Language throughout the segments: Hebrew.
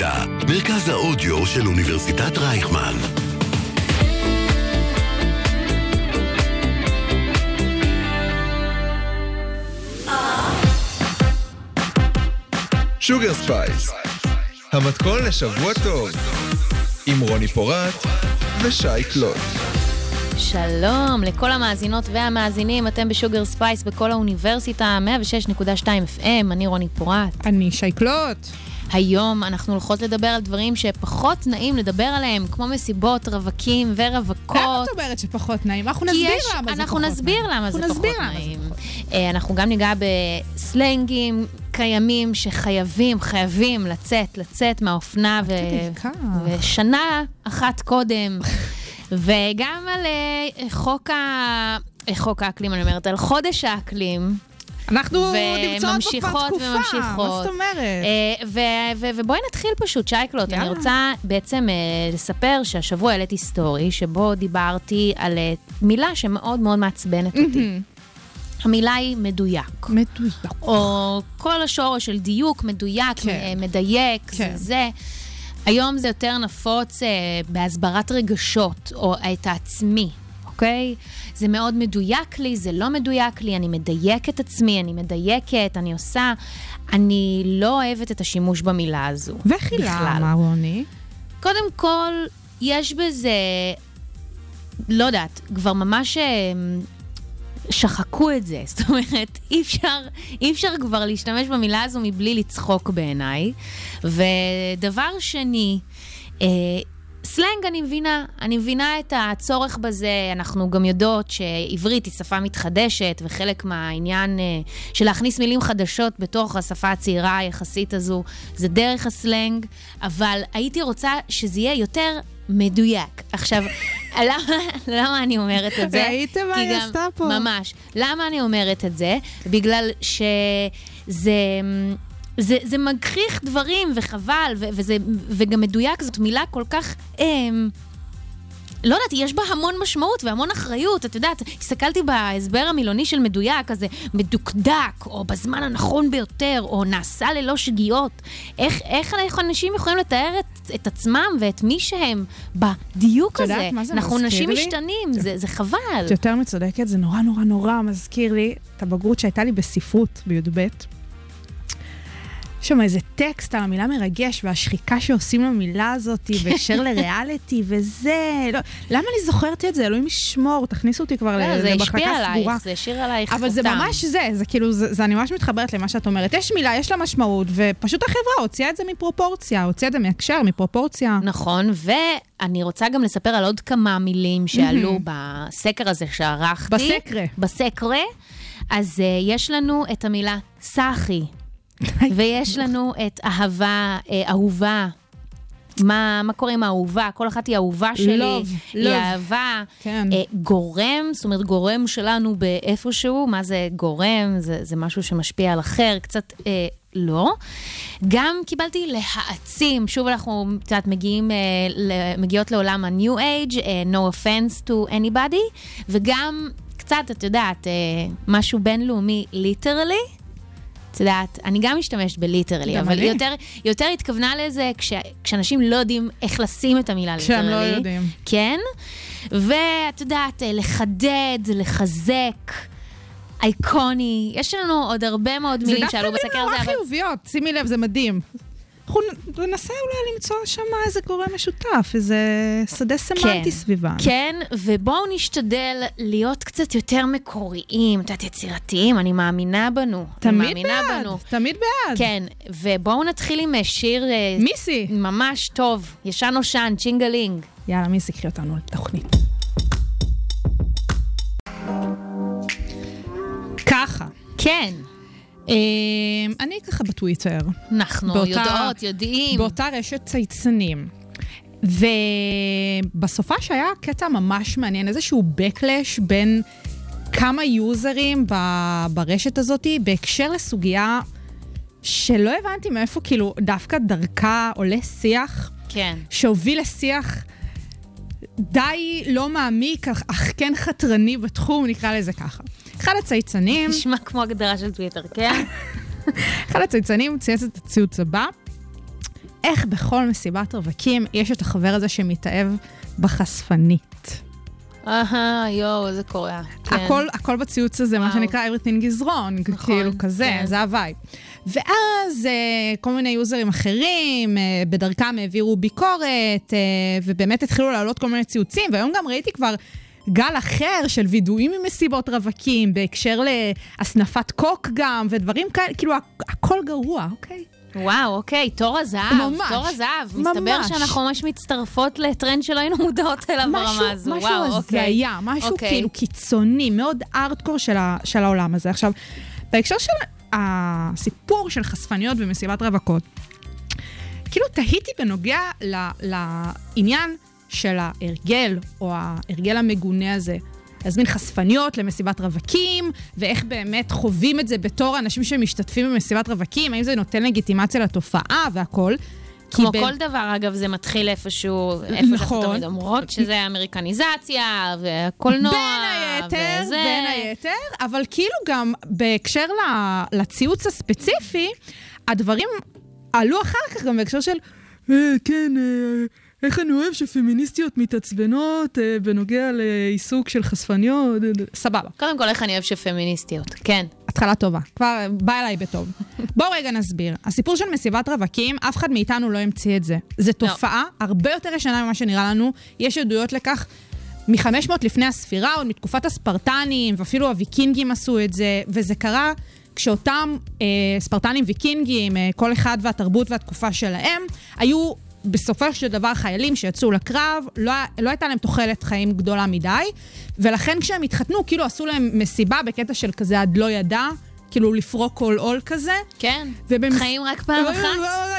האוניברסיטה, מרכז האודיו של אוניברסיטת רייכמן. שוגר ספייס, המתכון לשבוע טוב, עם רוני פורט ושי קלוט. שלום לכל המאזינות והמאזינים, אתם בשוגר ספייס בכל האוניברסיטה, 106.2 FM, אני רוני פורט. אני שייקלוט. היום אנחנו הולכות לדבר על דברים שפחות נעים לדבר עליהם, כמו מסיבות, רווקים ורווקות. למה את אומרת שפחות נעים? אנחנו נסביר יש, למה זה פחות נעים. אנחנו נסביר למה זה אנחנו פחות נסביר למה זה נעים. פחות אה, אנחנו גם ניגע בסלנגים קיימים שחייבים, חייבים לצאת, לצאת מהאופנה ו... ושנה אחת קודם. וגם על אה, חוק ה... חוק האקלים, אני אומרת, על חודש האקלים. אנחנו נמצאות פה כבר תקופה. וממשיכות. מה זאת אומרת? אה, ובואי נתחיל פשוט, שייקלוט. אני. רוצה בעצם אה, לספר שהשבוע העליתי סטורי, שבו דיברתי על אה, מילה שמאוד מאוד מעצבנת אותי. המילה היא מדויק. מדויק. או כל השורש של דיוק, מדויק, כן. מדייק, כן. זה זה. היום זה יותר נפוץ אה, בהסברת רגשות, או את העצמי, אוקיי? זה מאוד מדויק לי, זה לא מדויק לי, אני מדייק את עצמי, אני מדייקת, אני עושה. אני לא אוהבת את השימוש במילה הזו. וכי. למה, רוני? קודם כל, יש בזה, לא יודעת, כבר ממש אה, שחקו את זה. זאת אומרת, אי אפשר, אי אפשר כבר להשתמש במילה הזו מבלי לצחוק בעיניי. ודבר שני, אה, סלנג אני מבינה, אני מבינה את הצורך בזה, אנחנו גם יודעות שעברית היא שפה מתחדשת, וחלק מהעניין אה, של להכניס מילים חדשות בתוך השפה הצעירה היחסית הזו, זה דרך הסלנג, אבל הייתי רוצה שזה יהיה יותר מדויק. עכשיו, למה, למה אני אומרת את זה? ראיתם מה היא עשתה פה? ממש. למה אני אומרת את זה? בגלל שזה... זה, זה מגחיך דברים, וחבל, ו, וזה, וגם מדויק, זאת מילה כל כך... אמ, לא יודעת, יש בה המון משמעות והמון אחריות. את יודעת, הסתכלתי בהסבר המילוני של מדויק, כזה מדוקדק, או בזמן הנכון ביותר, או נעשה ללא שגיאות. איך, איך, איך אנשים יכולים לתאר את, את עצמם ואת מי שהם בדיוק את הזה? יודעת מה זה אנחנו מזכיר נשים לי? משתנים, זה, זה חבל. את יותר מצודקת, זה נורא נורא נורא מזכיר לי את הבגרות שהייתה לי בספרות בי"ב. שם איזה טקסט על המילה מרגש והשחיקה שעושים למילה הזאת בהקשר לריאליטי וזה, לא, למה אני זוכרת את זה? אלוהים ישמור, תכניסו אותי כבר לא, זה למחלקה השפיע סגורה. עלייך, זה השאיר עלייך אבל זה חותם. ממש זה, זה כאילו, זה, זה אני ממש מתחברת למה שאת אומרת. יש מילה, יש לה משמעות, ופשוט החברה הוציאה את זה מפרופורציה, הוציאה את זה מהקשר, מפרופורציה. נכון, ואני רוצה גם לספר על עוד כמה מילים שעלו בסקר הזה שערכתי. בסקרה. בסקרה. אז uh, יש לנו את המילה סאחי, ויש לנו את אהבה, uh, אהובה. מה, מה קורה עם האהובה? כל אחת היא אהובה שלי. לוב, היא לוב. אהבה. כן. אה, גורם, זאת אומרת, גורם שלנו באיפשהו, מה זה גורם? זה, זה משהו שמשפיע על אחר, קצת אה, לא. גם קיבלתי להעצים, שוב אנחנו, יודעת, מגיעים, אה, מגיעות לעולם ה-new age, אה, no offense to anybody, וגם קצת, את יודעת, אה, משהו בינלאומי, literally. את יודעת, אני גם משתמשת ב literally, אבל. היא יותר, יותר התכוונה לזה כש, כשאנשים לא יודעים איך לשים את המילה literally. כשהם לא יודעים. כן, ואת יודעת, אה, לחדד, לחזק, אייקוני, יש לנו עוד הרבה מאוד זה מילים דווקא שעלו מילים בסקר נורא הזה, אבל... חיוביות, שימי לב, זה מדהים. אנחנו ננסה אולי למצוא שם איזה גורם משותף, איזה שדה סמנטי סביבם. כן, ובואו נשתדל להיות קצת יותר מקוריים, את יודעת, יצירתיים, אני מאמינה בנו. אני תמיד מאמינה בעד, בנו. תמיד בעד. כן, ובואו נתחיל עם אה, שיר אה, מיסי. ממש טוב, ישן נושן, Ching-a-Ling. יאללה, מיסי, קחי אותנו לתוכנית. ככה. כן, אני ככה בטוויטר, אנחנו באותה- יודעות, יודעים. באותה רשת צייצנים. ובסופה שהיה קטע ממש מעניין, איזשהו backlash בין כמה יוזרים ב- ברשת הזאת בהקשר לסוגיה שלא הבנתי מאיפה כאילו דווקא דרכה עולה שיח כן. שהוביל לשיח די לא מעמיק, אך, כן חתרני בתחום, נקרא לזה ככה. אחד הצייצנים, נשמע כמו הגדרה של טוויטר, כן? אחד הצייצנים צייץ את הציוץ הבא, איך בכל מסיבת רווקים יש את החבר הזה שמתאהב בחשפנית. אהה, יואו, זה קורה. כן. הכל, הכל בציוץ הזה, מה. שנקרא everything is wrong, נכון, כאילו כזה, כן. זה ה vibe. ואז אה, כל מיני יוזרים אחרים, אה, בדרכם העבירו ביקורת, אה, ובאמת התחילו לעלות כל מיני ציוצים, והיום גם ראיתי כבר גל אחר של וידואים ממסיבות רווקים, בהקשר להסנפת קוק גם, ודברים כאלה, כאילו, הכ- הכל גרוע, אוקיי? וואו, אוקיי, תור הזהב. ממש, תור הזהב. מסתבר ממש. שאנחנו ממש מצטרפות לטרנד שלא היינו מודעות אליו ברמה הזו. משהו וואו, אוקיי. הזיה, משהו אוקיי. כאילו קיצוני, מאוד ארטקור של, ה, של העולם הזה. עכשיו, בהקשר של הסיפור של חשפניות במסיבת רווקות, כאילו תהיתי בנוגע ל, לעניין של ההרגל, או ההרגל המגונה הזה. להזמין חשפניות למסיבת רווקים, ואיך באמת חווים את זה בתור אנשים שמשתתפים במסיבת רווקים, האם זה נותן לגיטימציה לתופעה והכל. כי כמו ב- כל דבר, אגב, זה מתחיל איפשהו, איפה שאנחנו נכון. תמיד אומרות, שזה אמריקניזציה, והקולנוע, בין היתר, וזה... בין היתר, אבל כאילו גם בהקשר ל- לציוץ הספציפי, הדברים עלו אחר כך גם בהקשר של, "אה, כן, אה, איך אני אוהב שפמיניסטיות מתעצבנות אה, בנוגע לעיסוק של חשפניות, אה, אה." סבבה. קודם כל, איך אני אוהב שפמיניסטיות, כן. התחלה טובה, כבר בא אליי בטוב. בואו רגע נסביר. הסיפור של מסיבת רווקים, אף אחד מאיתנו לא המציא את זה. זו תופעה הרבה יותר ישנה ממה שנראה לנו. יש עדויות לכך מ-500 לפני הספירה, עוד מתקופת הספרטנים, ואפילו הוויקינגים עשו את זה, וזה קרה כשאותם אה, ספרטנים ויקינגים, אה, כל אחד והתרבות והתקופה שלהם, היו בסופו של דבר חיילים שיצאו לקרב, לא, לא הייתה להם תוחלת חיים גדולה מדי, ולכן כשהם התחתנו, כאילו עשו להם מסיבה בקטע של כזה עד לא ידע, כאילו לפרוק כל עול כזה. כן. ובמס- חיים רק פעם אחת.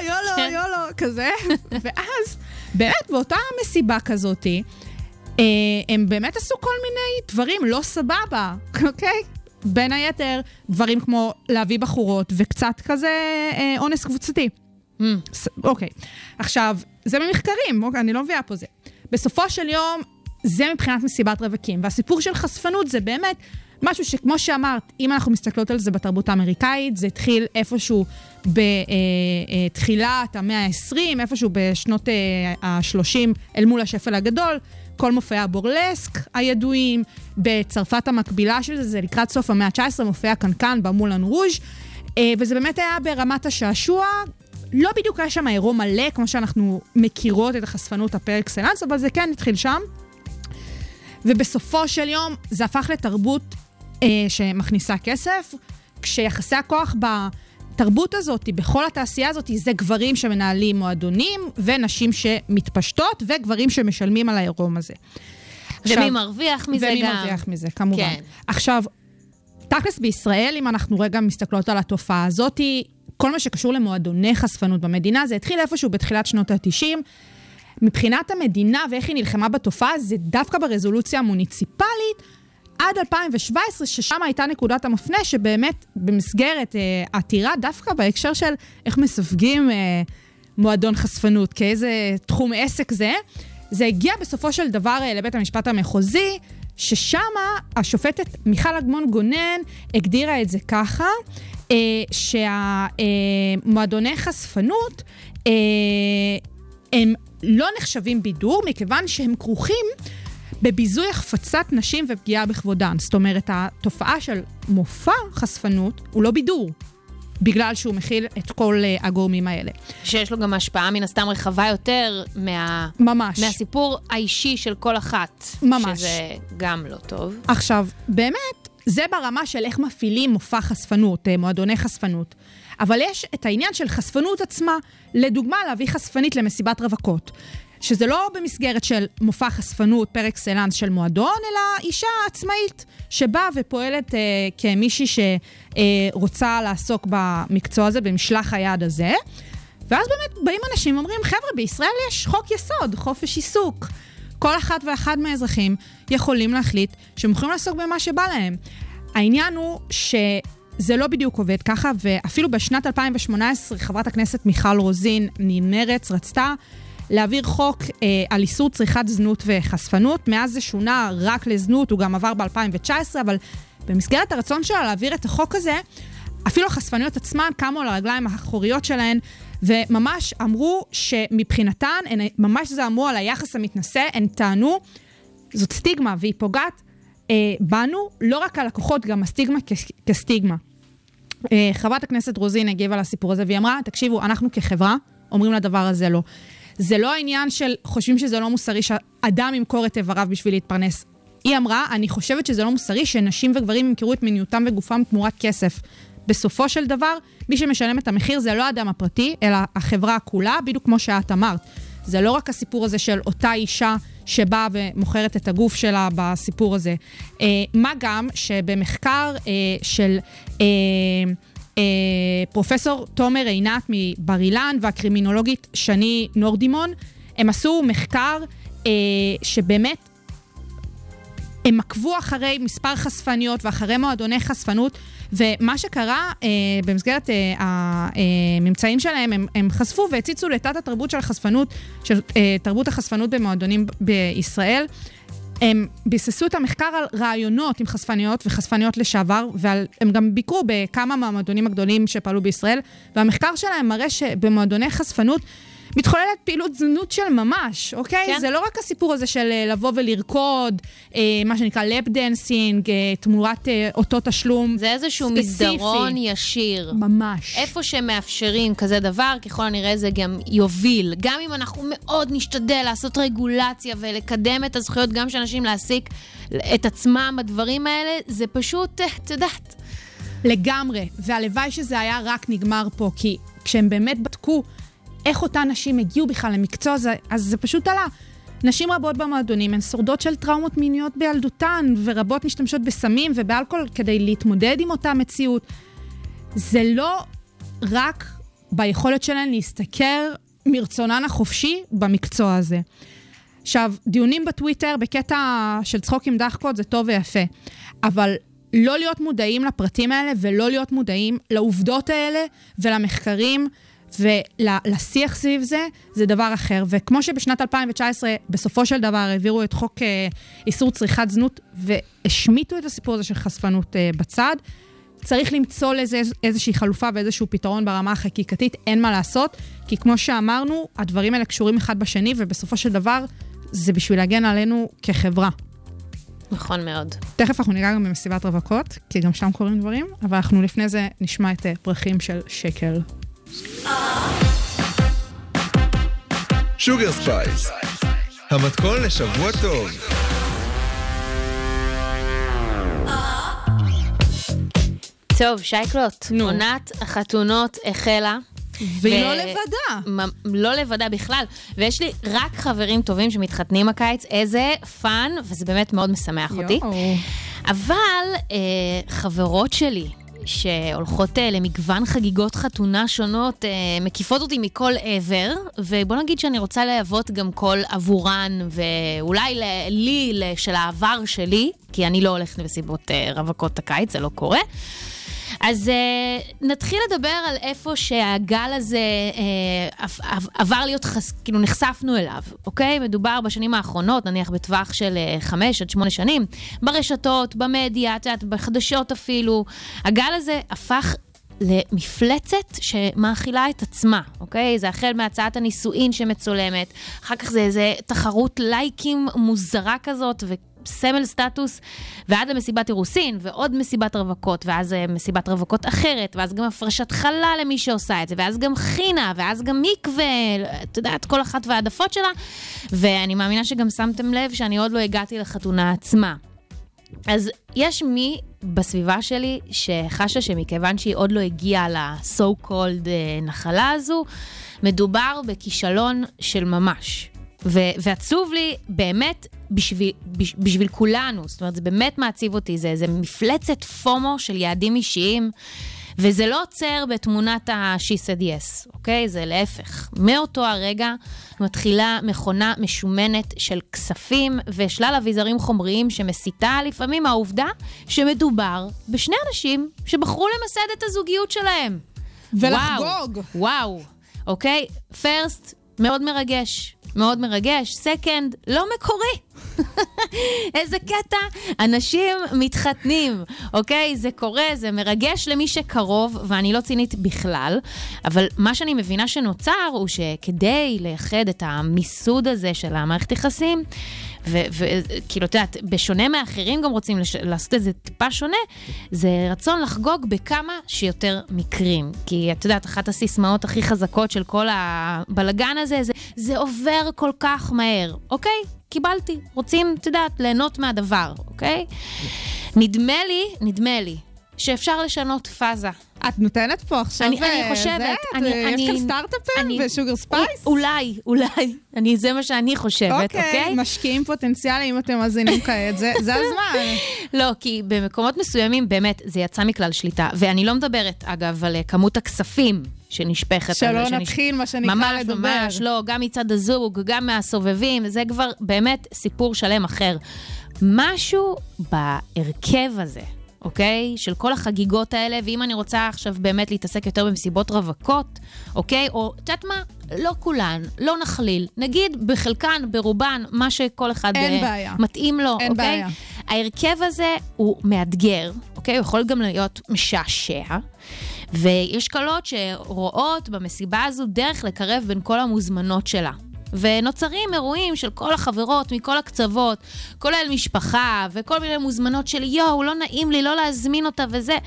יולו, כן. יולו, כזה. ואז, באמת, באותה מסיבה כזאתי, אה, הם באמת עשו כל מיני דברים לא סבבה, אוקיי? בין היתר, דברים כמו להביא בחורות וקצת כזה אה, אונס קבוצתי. Mm. ס- אוקיי. עכשיו, זה ממחקרים, אוקיי, אני לא מביאה פה זה. בסופו של יום, זה מבחינת מסיבת רווקים. והסיפור של חשפנות זה באמת משהו שכמו שאמרת, אם אנחנו מסתכלות על זה בתרבות האמריקאית, זה התחיל איפשהו בתחילת המאה ה-20, איפשהו בשנות ה-30 אל מול השפל הגדול. כל מופעי הבורלסק הידועים, בצרפת המקבילה של זה, זה לקראת סוף המאה ה-19, מופעי הקנקן במולן רוז', אה, וזה באמת היה ברמת השעשוע. לא בדיוק היה שם עירום מלא, כמו שאנחנו מכירות את החשפנות הפר אקסלנס, אבל זה כן התחיל שם. ובסופו של יום זה הפך לתרבות אה, שמכניסה כסף, כשיחסי הכוח בתרבות הזאת, בכל התעשייה הזאת, זה גברים שמנהלים מועדונים, ונשים שמתפשטות, וגברים שמשלמים על העירום הזה. ומי עכשיו- מרוויח מזה ומי גם. מרוויח מזה, כמובן. כן. עכשיו, תכלס בישראל, אם אנחנו רגע מסתכלות על התופעה הזאת, כל מה שקשור למועדוני חשפנות במדינה, זה התחיל איפשהו בתחילת שנות ה-90. מבחינת המדינה ואיך היא נלחמה בתופעה, זה דווקא ברזולוציה המוניציפלית, עד 2017, ששם הייתה נקודת המפנה, שבאמת במסגרת אה, עתירה, דווקא בהקשר של איך מסווגים אה, מועדון חשפנות, כאיזה תחום עסק זה, זה הגיע בסופו של דבר אה, לבית המשפט המחוזי, ששם השופטת מיכל אגמון גונן הגדירה את זה ככה, אה, שהמועדוני חשפנות, אה, הם לא נחשבים בידור, מכיוון שהם כרוכים בביזוי החפצת נשים ופגיעה בכבודן. זאת אומרת, התופעה של מופע חשפנות הוא לא בידור, בגלל שהוא מכיל את כל uh, הגורמים האלה. שיש לו גם השפעה מן הסתם רחבה יותר מה... ממש. מהסיפור האישי של כל אחת. ממש. שזה גם לא טוב. עכשיו, באמת, זה ברמה של איך מפעילים מופע חשפנות, אה, מועדוני חשפנות. אבל יש את העניין של חשפנות עצמה. לדוגמה, להביא חשפנית למסיבת רווקות. שזה לא במסגרת של מופע חשפנות פר אקסלנס של מועדון, אלא אישה עצמאית שבאה ופועלת אה, כמישהי שרוצה לעסוק במקצוע הזה, במשלח היד הזה. ואז באמת באים אנשים ואומרים, חבר'ה, בישראל יש חוק יסוד, חופש עיסוק. כל אחת ואחד מהאזרחים יכולים להחליט שהם יכולים לעסוק במה שבא להם. העניין הוא שזה לא בדיוק עובד ככה, ואפילו בשנת 2018 חברת הכנסת מיכל רוזין ממרץ רצתה להעביר חוק אה, על איסור צריכת זנות וחשפנות. מאז זה שונה רק לזנות, הוא גם עבר ב-2019, אבל במסגרת הרצון שלה להעביר את החוק הזה, אפילו החשפניות עצמן קמו על הרגליים האחוריות שלהן וממש אמרו שמבחינתן, הן ממש זעמו על היחס המתנשא, הן טענו, זאת סטיגמה והיא פוגעת אה, בנו, לא רק הלקוחות, גם הסטיגמה כ- כסטיגמה. אה, חברת הכנסת רוזין הגיבה לסיפור הזה והיא אמרה, תקשיבו, אנחנו כחברה אומרים לדבר הזה לא. זה לא העניין של חושבים שזה לא מוסרי שאדם ימכור את איבריו בשביל להתפרנס. היא אמרה, אני חושבת שזה לא מוסרי שנשים וגברים ימכרו את מיניותם וגופם תמורת כסף. בסופו של דבר, מי שמשלם את המחיר זה לא האדם הפרטי, אלא החברה כולה, בדיוק כמו שאת אמרת. זה לא רק הסיפור הזה של אותה אישה שבאה ומוכרת את הגוף שלה בסיפור הזה. אה, מה גם שבמחקר אה, של אה, אה, פרופסור תומר עינת מבר אילן והקרימינולוגית שני נורדימון, הם עשו מחקר אה, שבאמת הם עקבו אחרי מספר חשפניות ואחרי מועדוני חשפנות, ומה שקרה אה, במסגרת אה, הממצאים שלהם, הם, הם חשפו והציצו לתת התרבות של החשפנות, של אה, תרבות החשפנות במועדונים בישראל. הם ביססו את המחקר על ראיונות עם חשפניות וחשפניות לשעבר, והם גם ביקרו בכמה מהמועדונים הגדולים שפעלו בישראל, והמחקר שלהם מראה שבמועדוני חשפנות מתחוללת פעילות זנות של ממש, אוקיי? כן. זה לא רק הסיפור הזה של אה, לבוא ולרקוד, אה, מה שנקרא lap dancing, אה, תמורת אה, אותו תשלום זה איזשהו ספציפי. מסדרון ישיר. ממש. איפה שמאפשרים כזה דבר, ככל הנראה זה גם יוביל. גם אם אנחנו מאוד נשתדל לעשות רגולציה ולקדם את הזכויות גם של אנשים להעסיק את עצמם בדברים האלה, זה פשוט, אה, את יודעת. לגמרי, והלוואי שזה היה רק נגמר פה, כי כשהם באמת בדקו איך אותן נשים הגיעו בכלל למקצוע הזה, אז זה פשוט עלה. נשים רבות במועדונים הן שורדות של טראומות מיניות בילדותן, ורבות משתמשות בסמים ובאלכוהול כדי להתמודד עם אותה מציאות. זה לא רק ביכולת שלהן להשתכר מרצונן החופשי במקצוע הזה. עכשיו, דיונים בטוויטר בקטע של צחוק עם דחקות זה טוב ויפה, אבל לא להיות מודעים לפרטים האלה ולא להיות מודעים לעובדות האלה ולמחקרים ולשיח סביב זה, זה דבר אחר. וכמו שבשנת 2019, בסופו של דבר העבירו את חוק אה, איסור צריכת זנות והשמיטו את הסיפור הזה של חשפנות אה, בצד, צריך למצוא לזה איז- איזושהי חלופה ואיזשהו פתרון ברמה החקיקתית, אין מה לעשות, כי כמו שאמרנו, הדברים האלה קשורים אחד בשני, ובסופו של דבר זה בשביל להגן עלינו כחברה. נכון מאוד. תכף אנחנו ניגע גם במסיבת רווקות, כי גם שם קורים דברים, אבל אנחנו לפני זה נשמע את אה, פרחים של שקל. Sugar Spice, המתכון לשבוע טוב. טוב, שייקלוט, נו. עונת החתונות החלה. והיא ו- לא לבדה. מ- לא לבדה בכלל. ויש לי רק חברים טובים שמתחתנים הקיץ, איזה fun, וזה באמת מאוד משמח אותי. אבל אה, חברות שלי, שהולכות אה, למגוון חגיגות חתונה שונות, אה, מקיפות אותי מכל עבר, ובוא נגיד שאני רוצה להוות גם קול עבורן, ואולי לי, של העבר שלי, כי אני לא הולכת למסיבות אה, רווקות הקיץ, זה לא קורה. אז uh, נתחיל לדבר על איפה שהגל הזה uh, עב- עבר להיות, חס... כאילו נחשפנו אליו, אוקיי? מדובר בשנים האחרונות, נניח בטווח של uh, חמש עד שמונה שנים, ברשתות, במדיה, את יודעת, בחדשות אפילו. הגל הזה הפך למפלצת שמאכילה את עצמה, אוקיי? זה החל מהצעת הנישואין שמצולמת, אחר כך זה איזה תחרות לייקים מוזרה כזאת, ו... סמל סטטוס, ועד למסיבת אירוסין, ועוד מסיבת רווקות, ואז אה, מסיבת רווקות אחרת, ואז גם הפרשת חלה למי שעושה את זה, ואז גם חינה, ואז גם מקווה, את יודעת, כל אחת והעדפות שלה, ואני מאמינה שגם שמתם לב שאני עוד לא הגעתי לחתונה עצמה. אז יש מי בסביבה שלי שחשה שמכיוון שהיא עוד לא הגיעה ל-so called אה, נחלה הזו, מדובר בכישלון של ממש. ו- ועצוב לי באמת בשביל, בש- בשביל כולנו, זאת אומרת, זה באמת מעציב אותי, זה, זה מפלצת פומו של יעדים אישיים. וזה לא עוצר בתמונת ה-she said yes, אוקיי? זה להפך. מאותו הרגע מתחילה מכונה משומנת של כספים ושלל אביזרים חומריים שמסיתה לפעמים מהעובדה שמדובר בשני אנשים שבחרו למסד את הזוגיות שלהם. ולחגוג. וואו, וואו, אוקיי? פרסט, מאוד מרגש. מאוד מרגש. סקנד, לא מקורי. איזה קטע, אנשים מתחתנים, אוקיי? זה קורה, זה מרגש למי שקרוב, ואני לא צינית בכלל, אבל מה שאני מבינה שנוצר הוא שכדי לייחד את המיסוד הזה של המערכת יחסים, וכאילו, את יודעת, בשונה מאחרים גם רוצים לש... לעשות את זה טיפה שונה, זה רצון לחגוג בכמה שיותר מקרים. כי את יודעת, אחת הסיסמאות הכי חזקות של כל הבלגן הזה, זה, זה עובר כל כך מהר, אוקיי? קיבלתי. רוצים, את יודעת, ליהנות מהדבר, אוקיי? נדמה לי, נדמה לי, שאפשר לשנות פאזה. את נותנת פה עכשיו... אני, אני חושבת, זה, אני, יש אני... כאן סטארט-אפים ו Sugar Spice? אולי, אולי. אני, זה מה שאני חושבת, אוקיי? אוקיי, משקיעים פוטנציאליים, אם אתם מאזינים כעת, זה זה הזמן. לא, כי במקומות מסוימים באמת זה יצא מכלל שליטה. ואני לא מדברת, אגב, על אה, כמות הכספים שנשפכת. שלא שנש- נתחיל, מה שנקרא, ממש, לדבר. ממש, לא, גם מצד הזוג, גם מהסובבים, זה כבר באמת סיפור שלם אחר. משהו בהרכב הזה, אוקיי? של כל החגיגות האלה, ואם אני רוצה עכשיו באמת להתעסק יותר במסיבות רווקות, אוקיי? או, את יודעת מה? לא כולן, לא נכליל. נגיד בחלקן, ברובן, מה שכל אחד אין אה, בעיה. מתאים לו, אין אוקיי? בעיה. ההרכב הזה הוא מאתגר, אוקיי? הוא יכול גם להיות משעשע. ויש כלות שרואות במסיבה הזו דרך לקרב בין כל המוזמנות שלה. ונוצרים אירועים של כל החברות מכל הקצוות, כולל משפחה וכל מיני מוזמנות של יואו, לא נעים לי לא להזמין אותה וזה.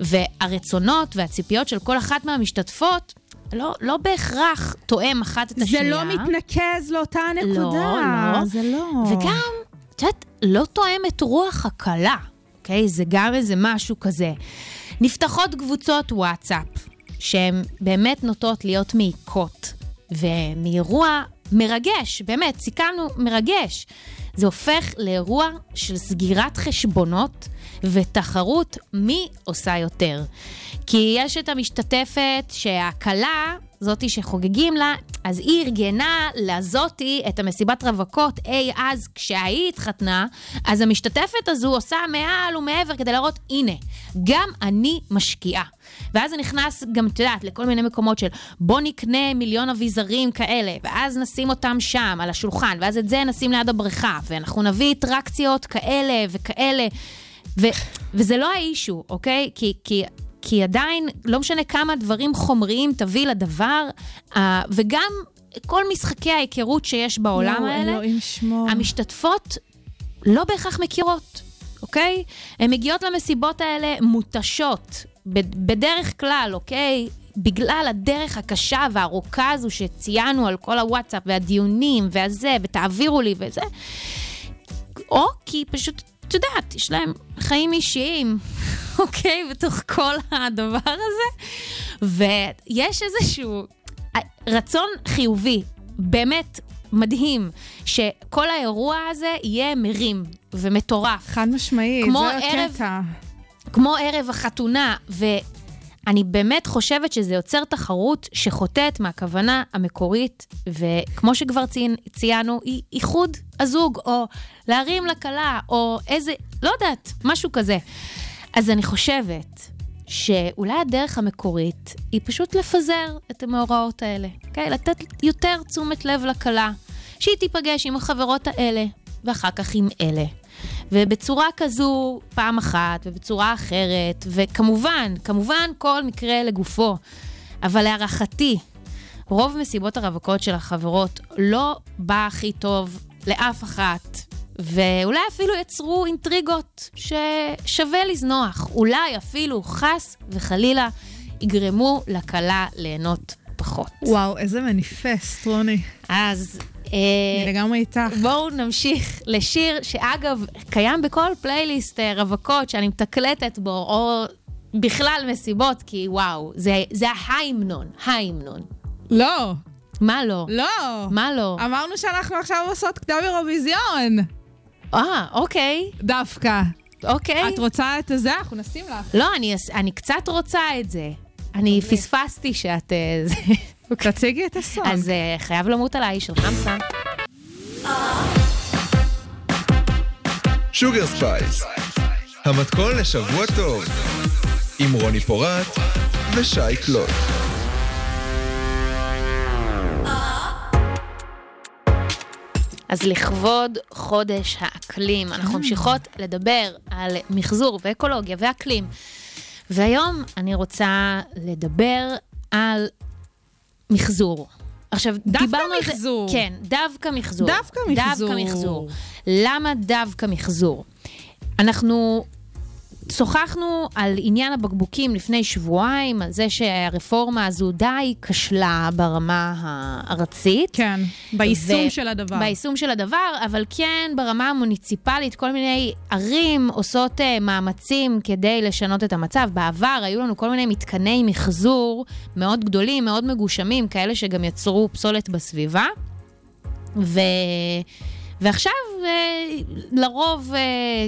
והרצונות והציפיות של כל אחת מהמשתתפות לא, לא בהכרח תואם אחת את זה השנייה. לא מתנקז לאותה נקודה. לא. זה לא. וגם, את יודעת, לא תואם את רוח הכלה, אוקיי? זה גם איזה משהו כזה. נפתחות קבוצות וואטסאפ, שהן באמת נוטות להיות מעיקות, ומאירוע מרגש, באמת, סיכמנו, מרגש. זה הופך לאירוע של סגירת חשבונות ותחרות מי עושה יותר. כי יש את המשתתפת שהכלה, זאתי שחוגגים לה, אז היא ארגנה לזאתי את המסיבת רווקות אי אז כשהיא התחתנה, אז המשתתפת הזו עושה מעל ומעבר כדי להראות, הנה, גם אני משקיעה. ואז זה נכנס גם, את יודעת, לכל מיני מקומות של בוא נקנה מיליון אביזרים כאלה, ואז נשים אותם שם, על השולחן, ואז את זה נשים ליד הבריכה, ואנחנו נביא אטרקציות כאלה וכאלה. ו- וזה לא האישו, אוקיי? כי, כי, כי עדיין, לא משנה כמה דברים חומריים תביא לדבר, וגם כל משחקי ההיכרות שיש בעולם יואו, האלה, אלוהים שמור. המשתתפות לא בהכרח מכירות, אוקיי? הן מגיעות למסיבות האלה מותשות, בדרך כלל, אוקיי? בגלל הדרך הקשה והארוכה הזו שציינו על כל הוואטסאפ והדיונים והזה, ותעבירו לי וזה, או כי פשוט, את יודעת, יש להם חיים אישיים, אוקיי? בתוך כל הדבר הזה. ויש איזשהו אה, רצון חיובי, באמת מדהים, שכל האירוע הזה יהיה מרים ומטורף. חד משמעית, כמו זה ערב- הקטע. כמו ערב החתונה, ואני באמת חושבת שזה יוצר תחרות שחוטאת מהכוונה המקורית, וכמו שכבר ציין, ציינו, היא איחוד הזוג, או להרים לכלה, או איזה, לא יודעת, משהו כזה. אז אני חושבת שאולי הדרך המקורית היא פשוט לפזר את המאורעות האלה, אוקיי? לתת יותר תשומת לב לכלה, שהיא תיפגש עם החברות האלה, ואחר כך עם אלה. ובצורה כזו פעם אחת, ובצורה אחרת, וכמובן, כמובן כל מקרה לגופו. אבל להערכתי, רוב מסיבות הרווקות של החברות לא בא הכי טוב לאף אחת, ואולי אפילו יצרו אינטריגות ששווה לזנוח. אולי אפילו, חס וחלילה, יגרמו לכלה ליהנות פחות. וואו, איזה מניפסט, רוני. אז... אני אה, לגמרי איתך. בואו נמשיך לשיר שאגב, קיים בכל פלייליסט אה, רווקות שאני מתקלטת בו, או בכלל מסיבות, כי וואו, זה, זה ההיימנון, ההיימנון. לא, מה לא? לא. מה לא? אמרנו שאנחנו עכשיו עושות קדם אירוויזיון. אה, אוקיי, דווקא. אוקיי. את רוצה את זה? אנחנו נשים לך. לא, אני, אני קצת רוצה את זה. אני פספסתי שאת... זה. תציגי את הסון. אז אה, חייב למות עליי של חמסה. שוגר ספייס, המתכון לשבוע טוב, עם רוני פורט ושי קלוט. אז לכבוד חודש האקלים, אנחנו ממשיכות לדבר על מחזור ואקולוגיה ואקלים. והיום אני רוצה לדבר על מחזור. עכשיו, דווקא דיברנו על זה... מחזור. כן, דווקא מחזור. דווקא מחזור. דווקא מחזור. למה דווקא מחזור? אנחנו שוחחנו על עניין הבקבוקים לפני שבועיים, על זה שהרפורמה הזו די כשלה ברמה הארצית. כן, ביישום ו- של הדבר. ביישום של הדבר, אבל כן ברמה המוניציפלית, כל מיני ערים עושות uh, מאמצים כדי לשנות את המצב. בעבר היו לנו כל מיני מתקני מחזור מאוד גדולים, מאוד מגושמים, כאלה שגם יצרו פסולת בסביבה. ו... ועכשיו, אה, לרוב, אה,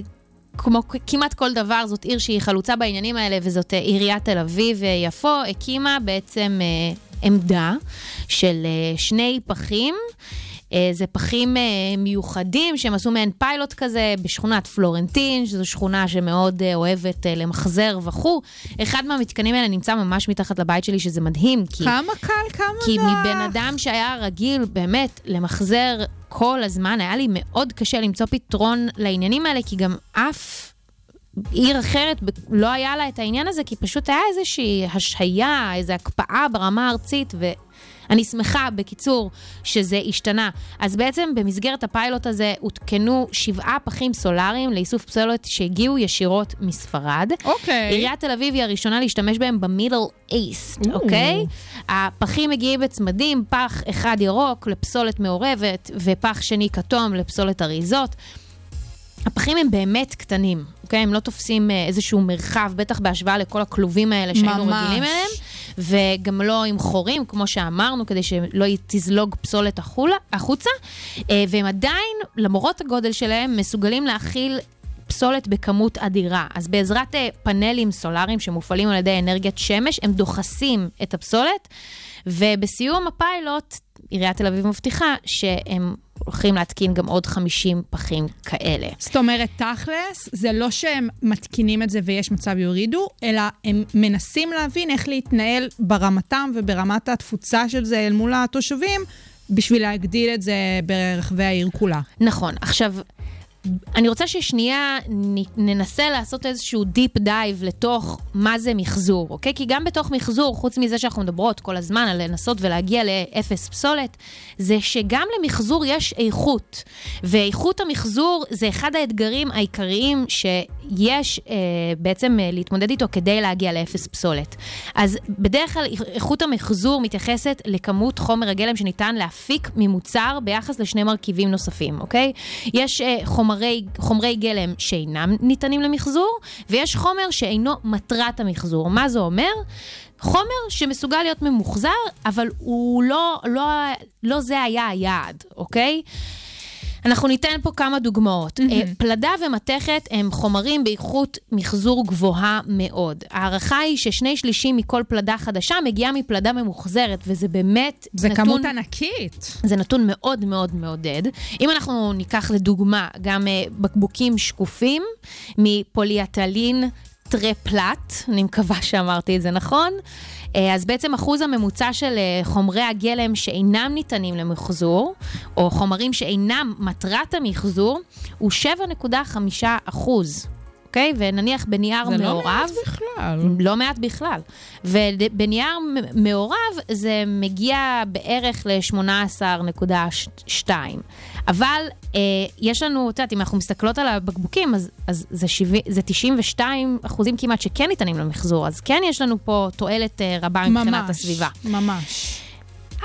כמו כמעט כל דבר, זאת עיר שהיא חלוצה בעניינים האלה, וזאת אה, עיריית תל אביב-יפו, הקימה בעצם אה, עמדה של אה, שני פחים. אה, זה פחים אה, מיוחדים שהם עשו מעין פיילוט כזה בשכונת פלורנטין, שזו שכונה שמאוד אה, אוהבת למחזר וכו'. אחד מהמתקנים האלה נמצא ממש מתחת לבית שלי, שזה מדהים, כי... כמה קל, כמה כי נוח. מבן אדם שהיה רגיל באמת למחזר כל הזמן, היה לי מאוד קשה למצוא פתרון לעניינים האלה, כי גם אף עיר אחרת לא היה לה את העניין הזה, כי פשוט היה איזושהי השהיה, איזו הקפאה ברמה הארצית, ואני שמחה, בקיצור, שזה השתנה. אז בעצם במסגרת הפיילוט הזה הותקנו שבעה פחים סולאריים לאיסוף פסולת שהגיעו ישירות מספרד. אוקיי. עיריית תל אביב היא הראשונה להשתמש בהם במידל אייסט, או. אוקיי? הפחים מגיעים בצמדים, פח אחד ירוק לפסולת מעורבת, ופח שני כתום לפסולת אריזות. הפחים הם באמת קטנים, אוקיי? הם לא תופסים אה, איזשהו מרחב, בטח בהשוואה לכל הכלובים האלה שהיינו ממש. רגילים אליהם, וגם לא עם חורים, כמו שאמרנו, כדי שלא תזלוג פסולת החוצה, אה, והם עדיין, למרות הגודל שלהם, מסוגלים להכיל פסולת בכמות אדירה. אז בעזרת אה, פאנלים סולאריים שמופעלים על ידי אנרגיית שמש, הם דוחסים את הפסולת, ובסיום הפיילוט, עיריית תל אביב מבטיחה שהם הולכים להתקין גם עוד 50 פחים כאלה. זאת אומרת, תכלס, זה לא שהם מתקינים את זה ויש מצב יורידו, אלא הם מנסים להבין איך להתנהל ברמתם וברמת התפוצה של זה אל מול התושבים, בשביל להגדיל את זה ברחבי העיר כולה. נכון. עכשיו, אני רוצה ששנייה ננסה לעשות איזשהו deep dive לתוך מה זה מחזור, אוקיי? כי גם בתוך מחזור, חוץ מזה שאנחנו מדברות כל הזמן על לנסות ולהגיע לאפס פסולת, זה שגם למחזור יש איכות. ואיכות המחזור זה אחד האתגרים העיקריים שיש אה, בעצם אה, להתמודד איתו כדי להגיע לאפס פסולת. אז בדרך כלל איכות המחזור מתייחסת לכמות חומר הגלם שניתן להפיק ממוצר ביחס לשני מרכיבים נוספים, אוקיי? יש אה, חומרי, חומרי גלם שאינם ניתנים למחזור, ויש חומר שאינו מטרת המחזור. מה זה אומר? חומר שמסוגל להיות ממוחזר, אבל הוא לא, לא, לא זה היה היעד, אוקיי? אנחנו ניתן פה כמה דוגמאות. Mm-hmm. פלדה ומתכת הם חומרים באיכות מחזור גבוהה מאוד. ההערכה היא ששני שלישים מכל פלדה חדשה מגיעה מפלדה ממוחזרת, וזה באמת זה נתון... כמות ענקית. זה נתון מאוד מאוד מעודד. אם אנחנו ניקח לדוגמה גם uh, בקבוקים שקופים מפוליאטלין טרפלט, אני מקווה שאמרתי את זה נכון, אז בעצם אחוז הממוצע של uh, חומרי הגלם שאינם ניתנים למחזור, או חומרים שאינם מטרת המחזור, הוא 7.5 אחוז. אוקיי? ונניח בנייר זה לא מעורב... מעט בכלל. לא מעט בכלל. ובנייר מעורב זה מגיע בערך ל-18.2. אבל אה, יש לנו, את יודעת, אם אנחנו מסתכלות על הבקבוקים, אז, אז זה, 70, זה 92 אחוזים כמעט שכן ניתנים למחזור, אז כן יש לנו פה תועלת אה, רבה מבחינת ממש, הסביבה. ממש.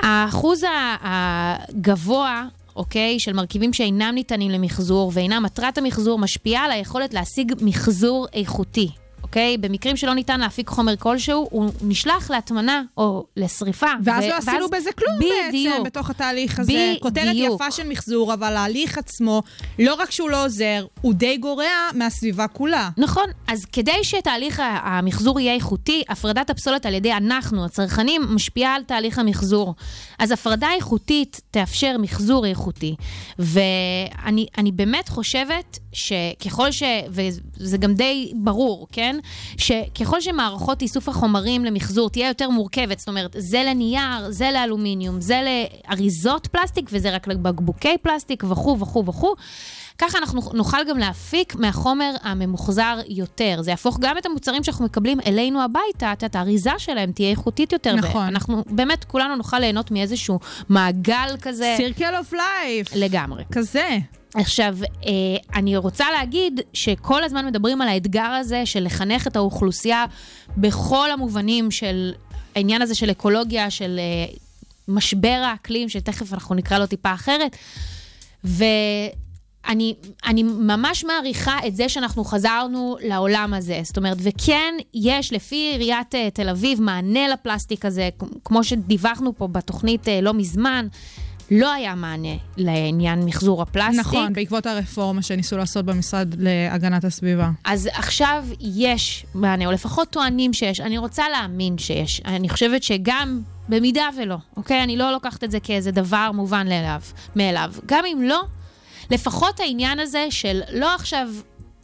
האחוז ה- הגבוה, אוקיי, של מרכיבים שאינם ניתנים למחזור ואינם מטרת המחזור, משפיע על היכולת להשיג מחזור איכותי. אוקיי? במקרים שלא ניתן להפיק חומר כלשהו, הוא נשלח להטמנה או לשריפה. ואז ו- לא עשינו בזה כלום בדיוק. בעצם בתוך התהליך הזה. בדיוק. כותרת יפה של מחזור, אבל ההליך עצמו, לא רק שהוא לא עוזר, הוא די גורע מהסביבה כולה. נכון, אז כדי שתהליך המחזור יהיה איכותי, הפרדת הפסולת על ידי אנחנו, הצרכנים, משפיעה על תהליך המחזור. אז הפרדה איכותית תאפשר מחזור איכותי. ואני אני באמת חושבת שככל ש... וזה גם די ברור, כן? שככל שמערכות איסוף החומרים למחזור תהיה יותר מורכבת, זאת אומרת, זה לנייר, זה לאלומיניום, זה לאריזות פלסטיק וזה רק לבקבוקי פלסטיק וכו' וכו' וכו'. ככה אנחנו נוכל גם להפיק מהחומר הממוחזר יותר. זה יהפוך גם את המוצרים שאנחנו מקבלים אלינו הביתה, את האריזה שלהם תהיה איכותית יותר. נכון. אנחנו באמת, כולנו נוכל ליהנות מאיזשהו מעגל כזה. סירקל אוף לייף. לגמרי. כזה. עכשיו, אה, אני רוצה להגיד שכל הזמן מדברים על האתגר הזה של לחנך את האוכלוסייה בכל המובנים של העניין הזה של אקולוגיה, של אה, משבר האקלים, שתכף אנחנו נקרא לו טיפה אחרת. ואני אני ממש מעריכה את זה שאנחנו חזרנו לעולם הזה. זאת אומרת, וכן, יש לפי עיריית אה, תל אביב מענה לפלסטיק הזה, כמו שדיווחנו פה בתוכנית לא מזמן. לא היה מענה לעניין מחזור הפלסטיק. נכון, בעקבות הרפורמה שניסו לעשות במשרד להגנת הסביבה. אז עכשיו יש מענה, או לפחות טוענים שיש. אני רוצה להאמין שיש. אני חושבת שגם במידה ולא, אוקיי? אני לא לוקחת את זה כאיזה דבר מובן מאליו. גם אם לא, לפחות העניין הזה של לא עכשיו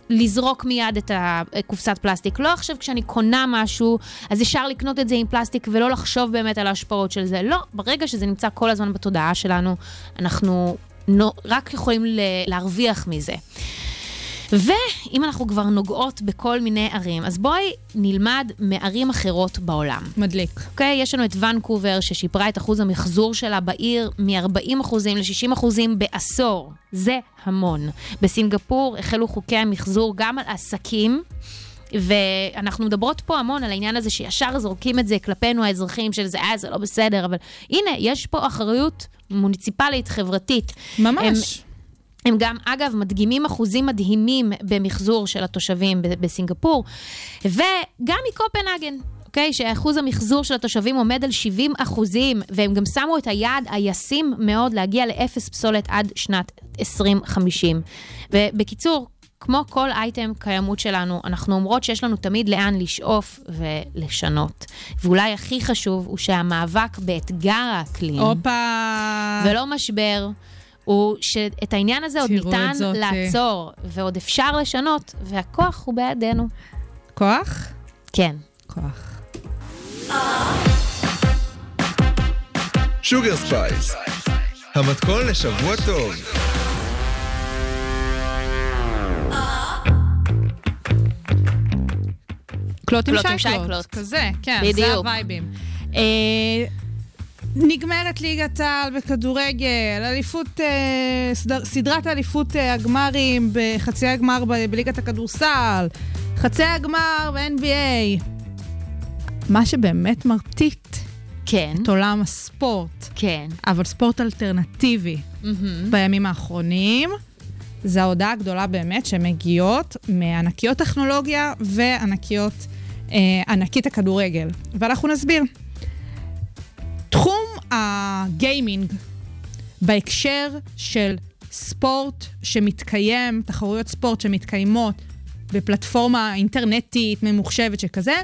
לזרוק מיד את הקופסת פלסטיק. לא עכשיו כשאני קונה משהו, אז אפשר לקנות את זה עם פלסטיק ולא לחשוב באמת על ההשפעות של זה. לא, ברגע שזה נמצא כל הזמן בתודעה שלנו, אנחנו רק יכולים להרוויח מזה. ואם אנחנו כבר נוגעות בכל מיני ערים, אז בואי נלמד מערים אחרות בעולם. מדליק. אוקיי? Okay, יש לנו את ואנקובר, ששיפרה את אחוז המחזור שלה בעיר מ-40% ל-60% בעשור. זה המון. בסינגפור החלו חוקי המחזור גם על עסקים. ואנחנו מדברות פה המון על העניין הזה שישר זורקים את זה כלפינו האזרחים של זה, אה, זה לא בסדר, אבל הנה, יש פה אחריות מוניציפלית, חברתית. ממש. הם, הם גם, אגב, מדגימים אחוזים מדהימים במחזור של התושבים בסינגפור, וגם מקופנהגן. אוקיי? Okay, שאחוז המחזור של התושבים עומד על 70 אחוזים, והם גם שמו את היעד הישים מאוד להגיע לאפס פסולת עד שנת 2050. ובקיצור, כמו כל אייטם קיימות שלנו, אנחנו אומרות שיש לנו תמיד לאן לשאוף ולשנות. ואולי הכי חשוב הוא שהמאבק באתגר האקלים, הופה! ולא משבר, הוא שאת העניין הזה עוד ניתן זאת, אה. לעצור, ועוד אפשר לשנות, והכוח הוא בידינו. כוח? כן. כוח. Sugar Spice, המתכון לשבוע טוב. קלוט עם קלוט עם שייקלוט. שייקלוט. כזה, כן, בדיוק. זה הווייבים. נגמרת ליגת העל בכדורגל, אליפות, אה, סדר, סדרת אליפות אה, הגמרים בחצי הגמר ב- בליגת הכדורסל, חצי הגמר ב-NBA. מה שבאמת מרטיט כן. את עולם הספורט, כן. אבל ספורט אלטרנטיבי מהמם. בימים האחרונים, זה ההודעה הגדולה באמת שמגיעות מענקיות טכנולוגיה וענקיות, אה, ענקית הכדורגל. ואנחנו נסביר. תחום הגיימינג בהקשר של ספורט שמתקיים, תחרויות ספורט שמתקיימות בפלטפורמה אינטרנטית ממוחשבת שכזה,